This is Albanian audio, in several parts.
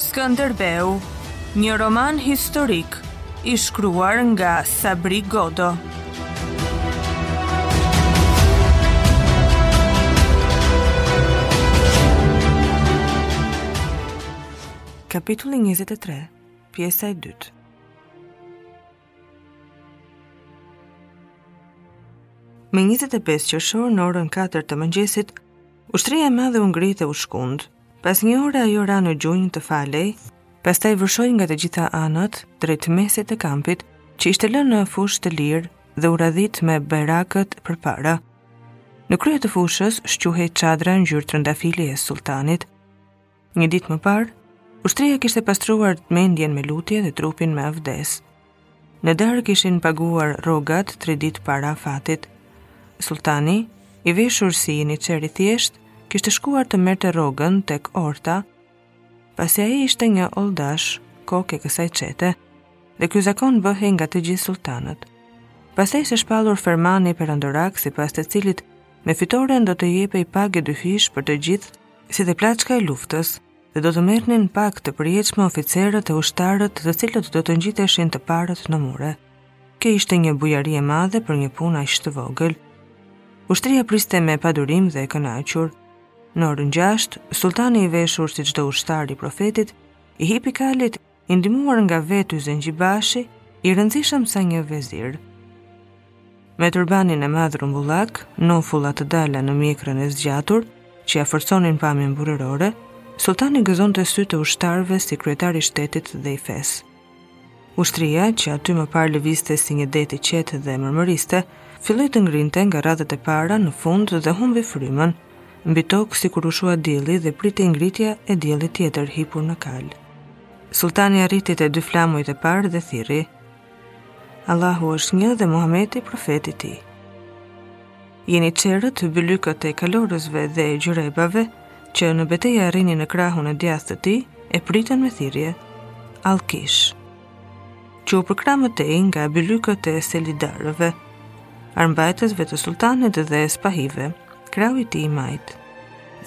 Skënderbeu, një roman historik i shkruar nga Sabri Godo. Kapitulli 23, pjesa e dytë. Me 25 qershor në orën 4 të mëngjesit, ushtria e madhe u ngrit e u shkund. Pas një ore ajo ra në gjunjë të falej, pastaj vërshoi nga të gjitha anët drejt mesit të kampit, që ishte lënë në fushë të lirë dhe u radhit me bajrakët përpara. Në krye të fushës shquhej çadra ngjyrë trëndafili e sulltanit. Një ditë më parë, ushtria kishte pastruar mendjen me lutje dhe trupin me avdes. Në darkë ishin paguar rrogat tre ditë para afatit. Sulltani, i veshur si jeniçer i thjeshtë, kishte shkuar të merrte rrogën tek orta, pasi ai ishte një jolldash, kokë e kësaj çete, dhe ky zakon bëhej nga të gjithë sulltanët. Pastaj qe shpallur fermani perandorak sipas të cilit me fitoren do të jepej pagë dyfish për të gjithë si dhe plaçka e luftës. dhe do të merrnin pagë të përjetshme oficerët e ushtarët të cilët do të ngjiteshin të parët në mure. Kjo ishte një bujari e madhe për një punë aq të vogël. Ushtria priste me padurim dhe e kënaqur. Në orën 6, sultani i veshur si çdo ushtar i profetit, i hipi kalit i ndihmuar nga vetë zengjibashi, i rëndësishëm sa një vezir. Me turbanin e madh rumbullak, nofullat e dala e mjekrën e zgjatur, që ia forconin pamjen burrërore, sultani gëzonte sytë e ushtarëve si kryetar i shtetit dhe i fesë. Ushtria, që aty më parë lëviste si një det i qetë dhe mërmëriste, filloi të ngrinte nga radhët e para në fund dhe humbi frymën. Mbi tokë sikur u shua dielli dhe pritej ngritja e diellit tjetër hipur në kalë. Sulltani arriti te dy flamujt e parë dhe thirri: Allahu është një dhe Muhameti profeti i tij. Jeniçerët, bylykët e kalorësve dhe gjyrebave që në beteja rrinin në krahun e djathtë të tij e pritën me thirrje. Allkish. që u përkrah më tej nga bylykët e silahdarëve, armbajtësve të sultanit dhe e spahive, krahu i tij i majtë.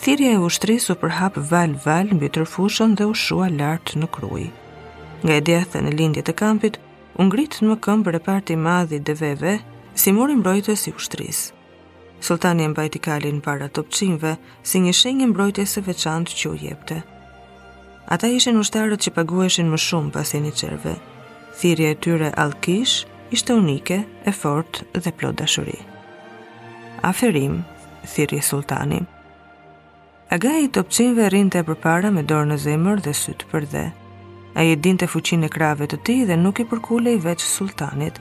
Thirrja e ushtrisë u përhap valë-valë mbi tërë fushën dhe u shua lart në Krujë. Nga e djathta në lindje të kampit, u ngrit më këmbë reparti i madh i deveve, si muri mbrojtës i ushtrisë. Sultani e mbajti kalin para topçinjve si një shenjë e mbrojtjes së veçantë që u jepte. Ata ishin ushtarët që paguheshin më shumë pas jeniçerëve. Thirrja e tyre allkish ishte unike, e fortë dhe plot dashuri. Aferim, thirri sultani. Agai i topçinjve rrinte përpara me dorë në zemër dhe sytë përdhe. Ai dinte fuqinë e krahëve të tij dhe nuk i përkulej veç sultanit.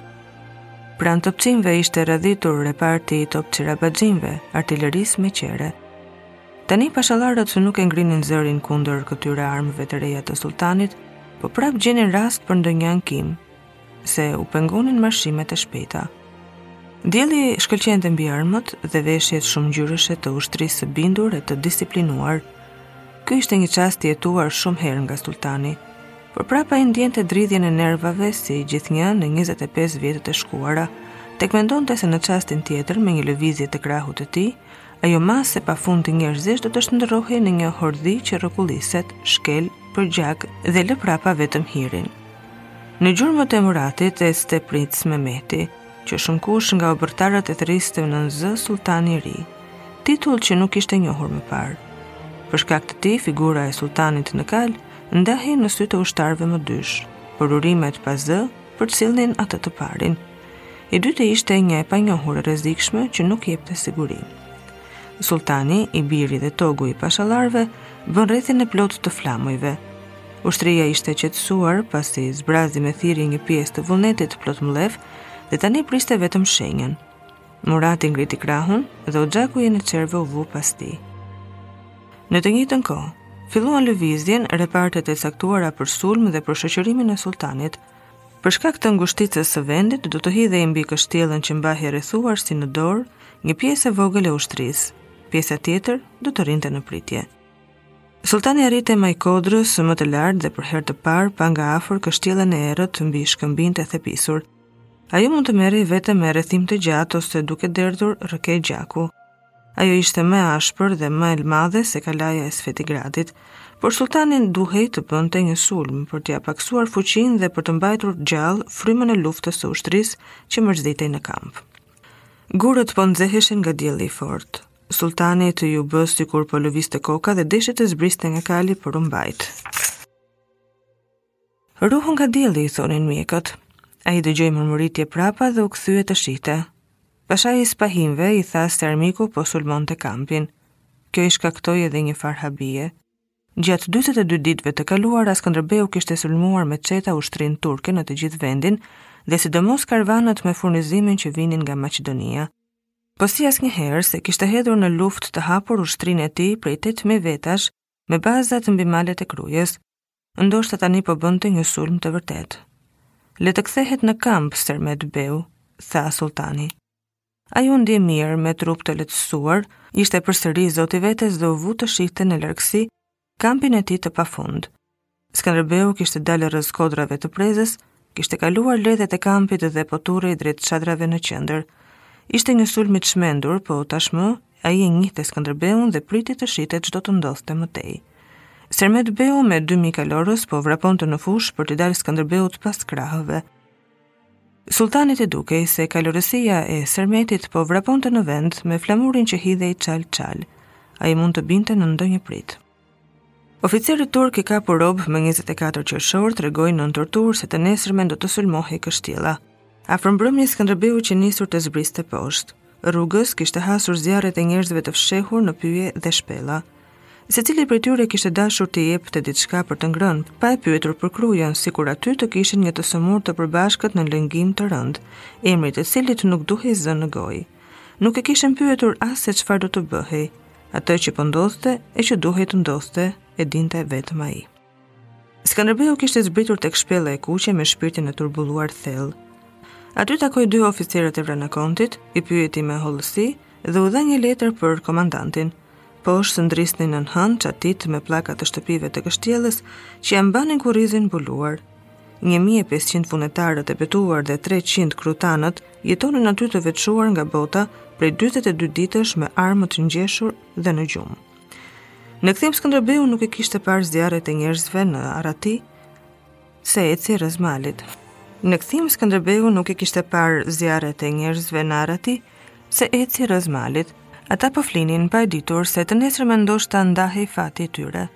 Pranë topçinjve ishte radhitur reparti i topçirabaxhinjve, artilerisë me qerre. Tani pashallarët nuk e ngrinin zërin kundër këtyre armëve të reja të sultanit, po prapë gjenin rast për ndonjë ankim, se u pengonin marshimet e shpejta. Dielli shkëlqente mbi armët dhe veshjet shumëngjyrëshe të ushtrisë së bindur e të disiplinuar. Ky ishte një çast i jetuar shumë herë nga sultani, por prapë ai ndiente dridhjen e nervave si gjithnjë në 25 vjetët e shkuara, tek mendonte se në çastin tjetër me një lëvizje të krahut të tij, ajo masë e pafund njerëzish do të shndërrohej në një hordhi që rrokulliset, shkel, përgjak dhe lë prapa vetëm hirin. Në gjurmët e Muratit ecte princ Mehmeti, që shumëkush nga oborrtarët e thërriste nën zë sultani i ri, titull që nuk ishte njohur më parë. Për shkak të tij, figura e sultanit në kalë ndahej në sytë e ushtarëve më dysh, por urimet pa zë, përcillnin atë të parin. I dyti ishte një e panjohur e rrezikshme që nuk jepte siguri. Sultani, i biri dhe togu i pashallarëve, bënë rrethin e plotë të flamujve, Ushtria ishte qetësuar pasi zbrazi me thirrje një pjesë të vullnetit plot mllef dhe tani priste vetëm shenjën. Murati ngriti krahun dhe oxhaku i jeniçerëve u vu pas tij. Në të njëjtën kohë, filluan lëvizjen repartet e caktuara për sulm dhe për shoqërimin e sulltanit. Për shkak të ngushticës së vendit, do të hidhej mbi kështjellën që mbahej rrethuar si në dorë një pjesë e vogël e ushtrisë. Pjesa tjetër do të rrinte në pritje. Sulltani arriti te maja e kodrës më të lartë dhe për herë të parë pa nga afër kështjellën e errët mbi shkëmbinjtë e thepisur. Ajo mund të merrej vetëm me rrethim të gjatë ose duke derdhur rrëke gjaku. Ajo ishte më e ashpër dhe më e madhe se kalaja e Sfetigradit, por sulltani duhej të bënte një sulm për t'ia pakësuar fuqinë dhe për të mbajtur gjallë frymën e luftës së ushtrisë që mërzitej në kamp. Gurët po nxeheshin nga dielli i fortë. Sultanit iu bë sikur po lëvizte koka dhe deshi të zbriste nga kali por u mbajt. Ruhu nga dielli i thonin mjekët. Ai dëgjoi murmuritje prapa dhe u kthye të shihte. Pashai i spahinjve i tha se armiku po sulmonte kampin. Kjo i shkaktoi edhe një farë habie. Gjatë 22 ditëve të kaluara, Skënderbeu kishte sulmuar me çeta ushtrinë turke në të gjithë vendin dhe sidomos karvanet me furnizimin që vinin nga Maqedonia. Po si asnjëherë s'e kishte hedhur në luftë të hapur ushtrinë e tij prej 8000 vetash me bazat mbi malet e Krujës. Ndoshta tani po bënte një sulm të vërtetë. Le të kthehet në kamp Sermet Beu, tha sulltani. Ai u ndje mirë me trup të lehtësuar, ishte përsëri zot i vetes dhe u vu të shihte në largësi Kampin e tij të pafund. Skënderbeu kishte dalë rrëzë kodrave të Prezës, kishte kaluar ledhet e kampit dhe po turrej drejt çadrave në qendër. Ishte një sulm i çmendur, po tashmë ai e njihte Skënderbeun dhe priti të shihte ç'do të ndodhte më tej. Sermet Beu me 2000 kalorës po vraponte në fushë për t'i dalë Skënderbeut pas krahëve. Sulltanit i dukej se kalorësia e Sermetit po vraponte në vend me flamurin që i hidhej çal çal. Ai mund të binte në ndonjë pritë. Oficeri turk i kapur rob më 24 qershor tregoi nën torturë se të nesërmen do të sulmohej kështjella. Afër mbrëmjes Skënderbeu qe nisur të zbriste poshtë. Rrugës kishte hasur zjarret e njerëzve të fshehur në pyje dhe shpella. Secili prej tyre kishte dashur t'i jepte diçka për të ngrënë, pa e pyetur për Krujën, sikur aty të kishin një të sëmurë të përbashkët në lëngim të rëndë, emri i të cilit nuk duhej zënë në gojë. Nuk e kishin pyetur as se çfarë do të bëhej. Atë që po ndodhte e që duhej të ndodhte, e dinte vetëm ai. Skënderbeu kishte zbritur tek Shpella e Kuqe me shpirtin e turbulluar thellë. Aty takoi dy oficerët e Vranakontit, i pyeti me hollësi dhe u dha një letër për komandantin. Poshtë ndrisnin nën hënë çatitë me pllaka të shtëpive të kështjellës që ia mbanin kurrizin mbuluar. 1500 vullnetarët e betuar dhe 300 krutanët jetonin aty të veçuar nga bota prej 42 ditësh me armët ngjeshur dhe në gjumë. Në kthim Skënderbeu nuk i kishte parë zjarret e njerëzve në arrati se eci rrëz malit. Në kthim Skënderbeu nuk i kishte parë zjarret e njerëzve në arrati se eci rrëz malit. Ata po flinin pa e ditur se të nesër me ndoshta ndahej fati i tyre.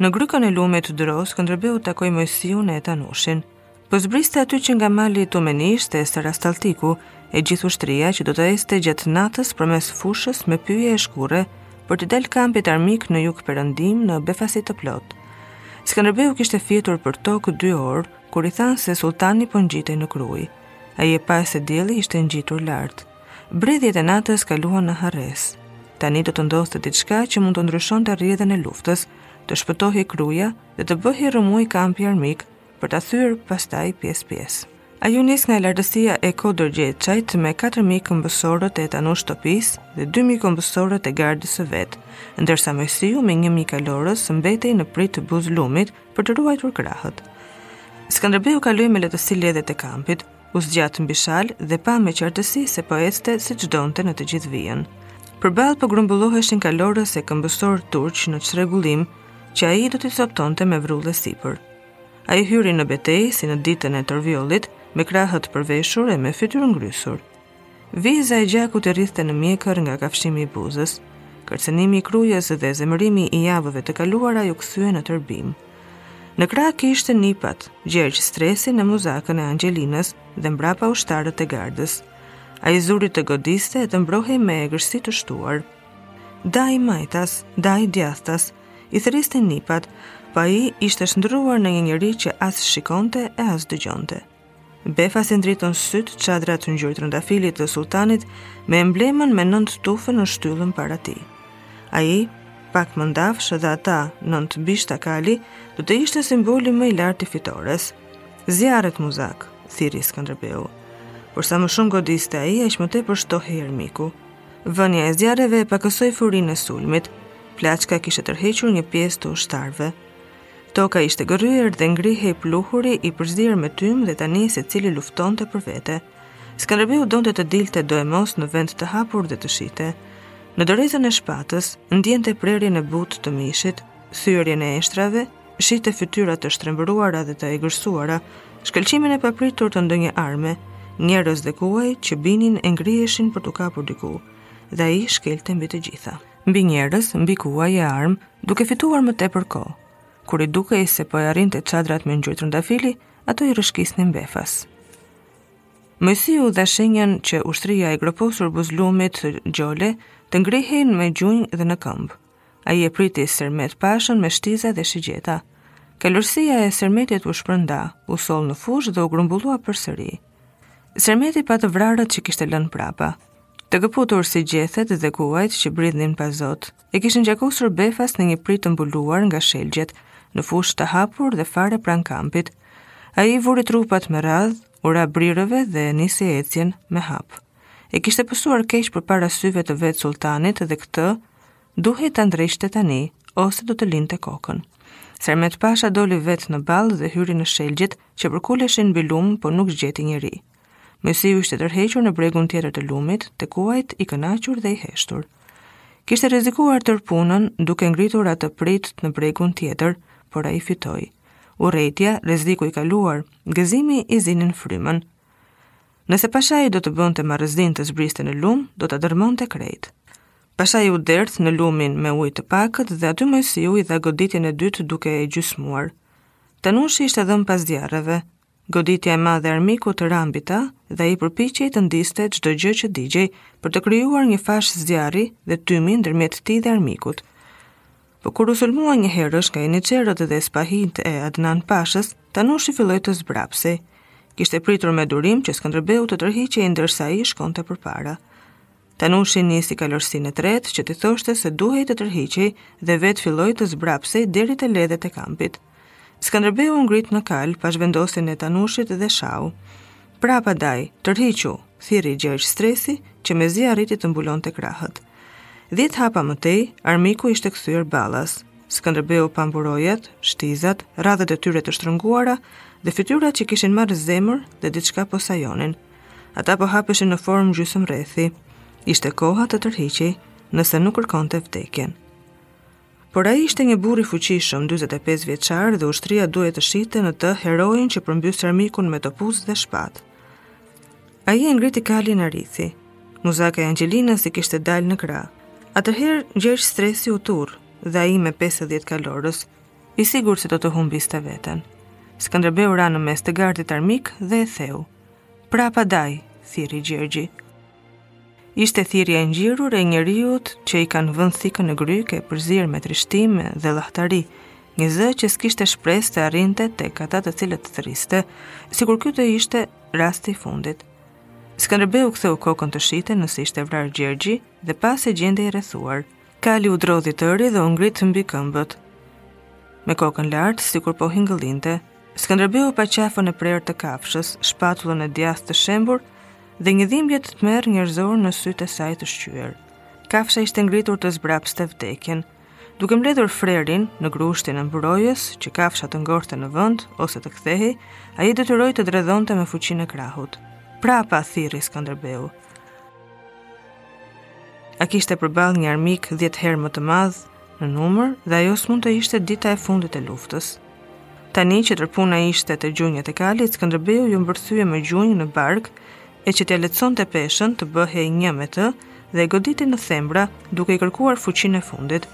Në grykën e lumit Dros, Skënderbeu takoi Mojsiun e Tanushin. Po zbriste aty që nga mali Tumenisht te Sarisalltiku, e gjithë ushtria që do të ecte gjatë natës përmes fushës me pyje e shkurre, për t'i dalë kampit armik në jugperëndim në befasi të plotë. Skënderbeu kishte fjetur përtokë dy orë, kur i thanë se sulltani po ngjitej në Krujë. Ai e pa se dielli ishte ngjitur lart. Bredhjet e natës kaluan në harresë. Tani do të ndodhte diçka që mund të ndryshonte rrjedhën e luftës, të shpëtohej Kruja dhe të bëhej rrëmujë kampi armik, për ta thyer pastaj pjesë-pjesë. Ai u nis nga lartësia e Kodër Gjeçajt me 4.000 këmbësorët e Tanush Topisë dhe 2.000 këmbësorët e gardës së vet, ndërsa Moisiu me 1.000 kalorës mbetej në pritë buzë lumit për të ruajtur krahët. Skënderbeu kaloi me lehtësi ledhet e kampit, U zgjat mbi shalë dhe pa me qartësi se po ecte siç donte në të gjithë vijën. Përballë po grumbulloheshin kalorës e këmbësor turq në çrregullim që ai do t'i zaptonte me vrull e sipër. Ai hyri në betejë si në ditën e Torviollit me krahët përveshur e me fytyrë ngrysur. Vijza e gjakut i rridhte në mjekër nga kafshimi i buzës. Kërcënimi i Krujës dhe zemërimi i javëve të kaluara iu kthyen në tërbim. Në krah kishte nipat, Gjergj Stresin e Muzakën e Angjelinës dhe mbrapa ushtarët e gardës. Ai zuri të godiste e të mbrohej me egërsi të shtuar. Dajë majtas, dajë djathtas, i thërrisnin nipat, po ai ishte shndërruar në një njeri që as shikonte e as dëgjonte. Befas i ndritën sytë çadrat ngjyrë trëndafili të sulltanit me emblemën me nëntë tufe në shtyllën para tij. Ai, pak mëndafsh dhe ata nëntë bishta kali, do të ishte simboli më i lartë i fitores. Zjarret Muzakë, thirri Skënderbeu. Por sa më shumë godiste ai, aq më tepër shtohej armiku. Vënia e zjarreve e pakësoi furinë e sulmit. Plaçka kishte tërhequr një pjesë të ushtarëve. Toka ishte gërryer dhe ngrihej pluhuri i përzier me tym dhe tani secili luftonte për vete. Skënderbeu donte të dilte doemos në vend të hapur dhe të shihte. Në dorezën e shpatës, ndiente prerjen e butë të mishit, thyerjen e eshtrave, shihte fytyra të shtrembëruara dhe të egërsuara, shkëlqimin e papritur të ndonjë arme, njerëz dhe kuaj që binin e ngriheshin për t'u kapur diku, dhe ai shkelte mbi të gjitha. mbi njerëz, mbi kuaj e armë, duke fituar më tepër kohë. Kur i dukej se po i arrinte çadrat ngjyrë trëndafili, ato i rrëshqisnin befas. Moisiu dha shenjën që ushtria e groposur buzë lumit të Gjoles të ngrihej më gjunjë dhe në këmbë. Ai e priti Sermet Pashën me shtiza dhe shigjeta. Kalorësia e Sermetit u shpërnda, u soll në fushë dhe u grumbullua përsëri. Sermeti pa të vrarët që kishte lënë prapa. Të këputur si gjethet dhe kuajt që bridhnin pa zot, e kishin gjakosur befas në një pritë të mbuluar nga shelgjet, në fushë të hapur dhe fare pranë kampit. Ai i vuri trupat me radhë, u ra brirëve dhe nisi ecjen me hap. E kishte pësuar keq përpara syve të vetë sulltanit dhe këtë, Duhej ta ndreqte tani, ose do të linte kokën. Sermet Pasha doli vetë në ballë dhe hyri në shelgjet që përkuleshin mbi lumë, por nuk gjeti njeri. Moisiu ishte tërhequr në bregun tjetër të lumit, te kuajt i kënaqur dhe i heshtur. Kishte rrezikuar tërë punën duke ngritur atë pritë në bregun tjetër, por ai fitoi. Urrejtja, rreziku i kaluar, gëzimi i zinin frymën. Nëse Pashai do të bënte marrëzinë të zbriste në lumë, do ta dërmonte krejt. Pastaj u derdh në lumin me ujë të pakët dhe aty Mojsiu i dha goditjen e dytë duke e gjysmuar. Tanushi ishte dhënë pas zjarreve. Goditja e madhe armiku të rambita dhe ai përpiqej të ndizte çdo gjë që digjej për të krijuar një fashë zjarri dhe tymi ndërmjet tij dhe armikut. Po kur u sulmua njëherësh nga jeniçerët dhe spahitë e Adnan Pashës, Tanushi filloi të zbrapsej. Kishte pritur me durim që Skënderbeu të tërhiqej ndërsa ai shkonte përpara. Tanushi nisi kalorësin e tretë që t'i thoshte se duhej të tërhiqej dhe vetë filloi të zbrapsej deri te ledhet e kampit. Skënderbeu u ngrit në kalë, pa zhvendosjen e Tanushit dhe shau. Prapa dajë, tërhiqu, thirri Gjergj Stresi që mezi arriti të mbulonte krahët. Dhjetë hapa më tej, armiku ishte kthyer ballas. Skënderbeu pa mburojat, shtizat, radhët e tyre të shtrënguara dhe fytyrat që kishin marrë zemër dhe diçka po sajonin. Ata po hapeshin në formë gjysmërrethi. Ishte koha të tërhiqej, nëse nuk kërkonte vdekjen. Por ai ishte një burrë i fuqishëm, 45 vjeçar dhe ushtria duhej të shihte në të heroin që përmbys armikun me topuz dhe shpatë. Ai e ngriti kalin arithi. Muzaka i Angjelinës i kishte dalë në krah. Atëherë Gjergj Stresi u turr dhe ai me 50 kalorës, i sigurt se do të humbiste veten. Skënderbeu ra në mes të gardhit armik dhe e theu. Prapa dajë, thirri Gjergji. Ishte thirrja e ngjirur e njeriut që i kanë vënë thikën në grykë, përzier me trishtim edhe llahtari, një zë që s'kishte shpresë të arrinte tek ata të cilët thërriste, sikur ky të ishte rasti i fundit. Skënderbeu ktheu kokën të shihte nëse ishte vrarë Gjergji dhe pa se gjendej i rrethuar. Kali u drodh i tëri dhe u ngrit mbi këmbët. Me kokën lart, sikur po hingëllinte, Skënderbeu pa qafën e prerë të kafshës, shpatullën e djathtë të shembur dhe një dhimbje e tmerr njerëzor në sytë e saj të shqyer. Kafsha ishte ngritur të zbrapste vdekjen, duke mbledhur frerin në grushtin e mburojës që kafsha të ngordhte në vend ose të kthehej, ai e detyroi të dredhonte me fuqinë e krahut. Prapa thirri Skënderbeu. Ai kishte përballë një armik 10 herë më të madh në numër dhe ajo s'mund të ishte dita e fundit e luftës. Tani që tërpuna ishte te gjunjët e kalit, Skënderbeu iu mbërthye me gjunjë në bark e që t'ia lehtësonte peshën të bëhej një me të dhe e goditi në thembra duke i kërkuar fuqinë e fundit.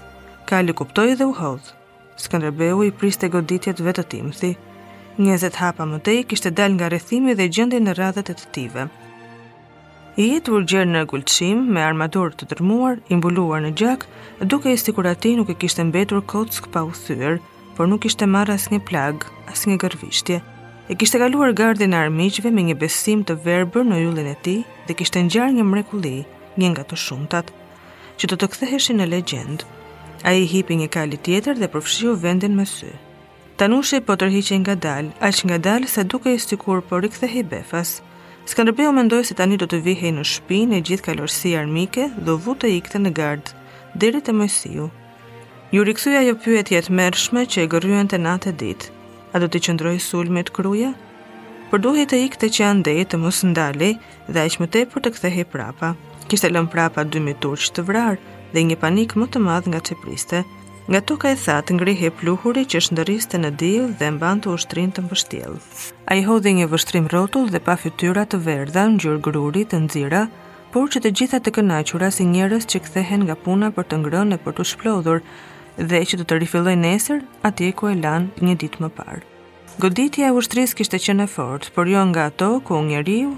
Kali kuptoi dhe u hodh. Skënderbeu i priste goditjet vetëtimthi. Njëzet hapa më tej kishte dalë nga rrethimi dhe gjendej në radhët e të tijve. I enjtur gjer në gulçim, me armaturë të dërmuar, i mbuluar në gjak, dukej sikur atij nuk i kishte mbetur kockë pa u thyer, por nuk kishte marrë asnjë plagë, asnjë gërvishtje. E kishte kaluar gardhin e armiqve me një besim të verbër në yllin e tij dhe kishte ngjarë një mrekulli, një nga të shumtat, që do të ktheheshin në legjendë. Ai hipi një kali tjetër dhe përfshiu vendin me sy. Tanushi po tërhiqej ngadalë, aq ngadalë sa dukej sikur po rikthehej befas. Skënderbeu mendoi se tani do t'i vihej në shpinë e gjithë kalorësia armike dhe u vu të ikte në gardë, deri te Moisiu. Iu rikthye ajo pyetje e tmerrshme që e gërryente natë e ditë. A do t'i qëndrojë sulmit Kruja? Por duhej të ikte që andej të mos ndalej, dhe aq më tepër të kthehej prapa. Kishte lënë prapa 2000 turq të vrarë dhe një panik më të madh nga ç'e priste. Nga toka e thatë ngrihej pluhuri që shndriste në diell dhe mbante ushtrinë të mbështjellë. Ai hodhi një vështrim rrotull dhe pa fytyra të verdha, ngjyrë gruri të nxira, por që të gjitha të kënaqura si njerëz që kthehen nga puna për të ngrënë e për t'u shplodhur dhe që do të rifillojnë nesër atje ku e lanë një ditë më parë. Goditja e ushtrisë kishte qenë e fortë, por jo nga ato ku njeriu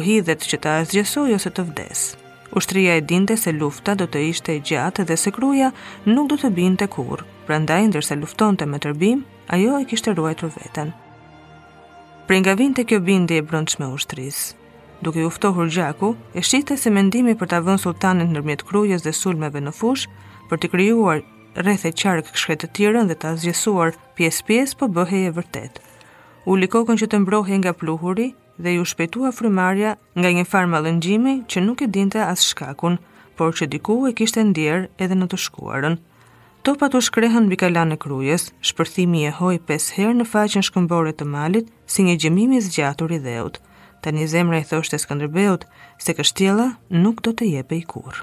hidhet që ta asgjësojë ose të vdesë. Ushtria e dinte se lufta do të ishte e gjatë dhe se Kruja nuk do të binte kurrë, prandaj ndërsa luftonte me tërbim, ajo e kishte ruajtur veten. Prej nga vinte kjo bindje e brendshme e ushtrisë, duke iu ftohur gjaku, e shihte se mendimi për ta vënë sultanin ndërmjet Krujës dhe sulmeve në fushë, për t'i krijuar rreth e qark shkretëtirën dhe ta asgjësuar Pjesë-pjesë po bëhej e vërtetë. Uli kokën që të mbrohej nga pluhuri dhe iu shpejtua frymëmarrja nga një farë mallëngjimi që nuk e dinte as shkakun, por që diku e kishte ndier edhe në të shkuarën. Topat u shkrehën mbi kalanë e Krujës, shpërthimi jehoi pesë herë në faqen shkëmbore të malit si një gjëmim i zgjatur i dheut. Tani zemra i thoshte Skënderbeut se kështjella nuk do të jepej kurrë.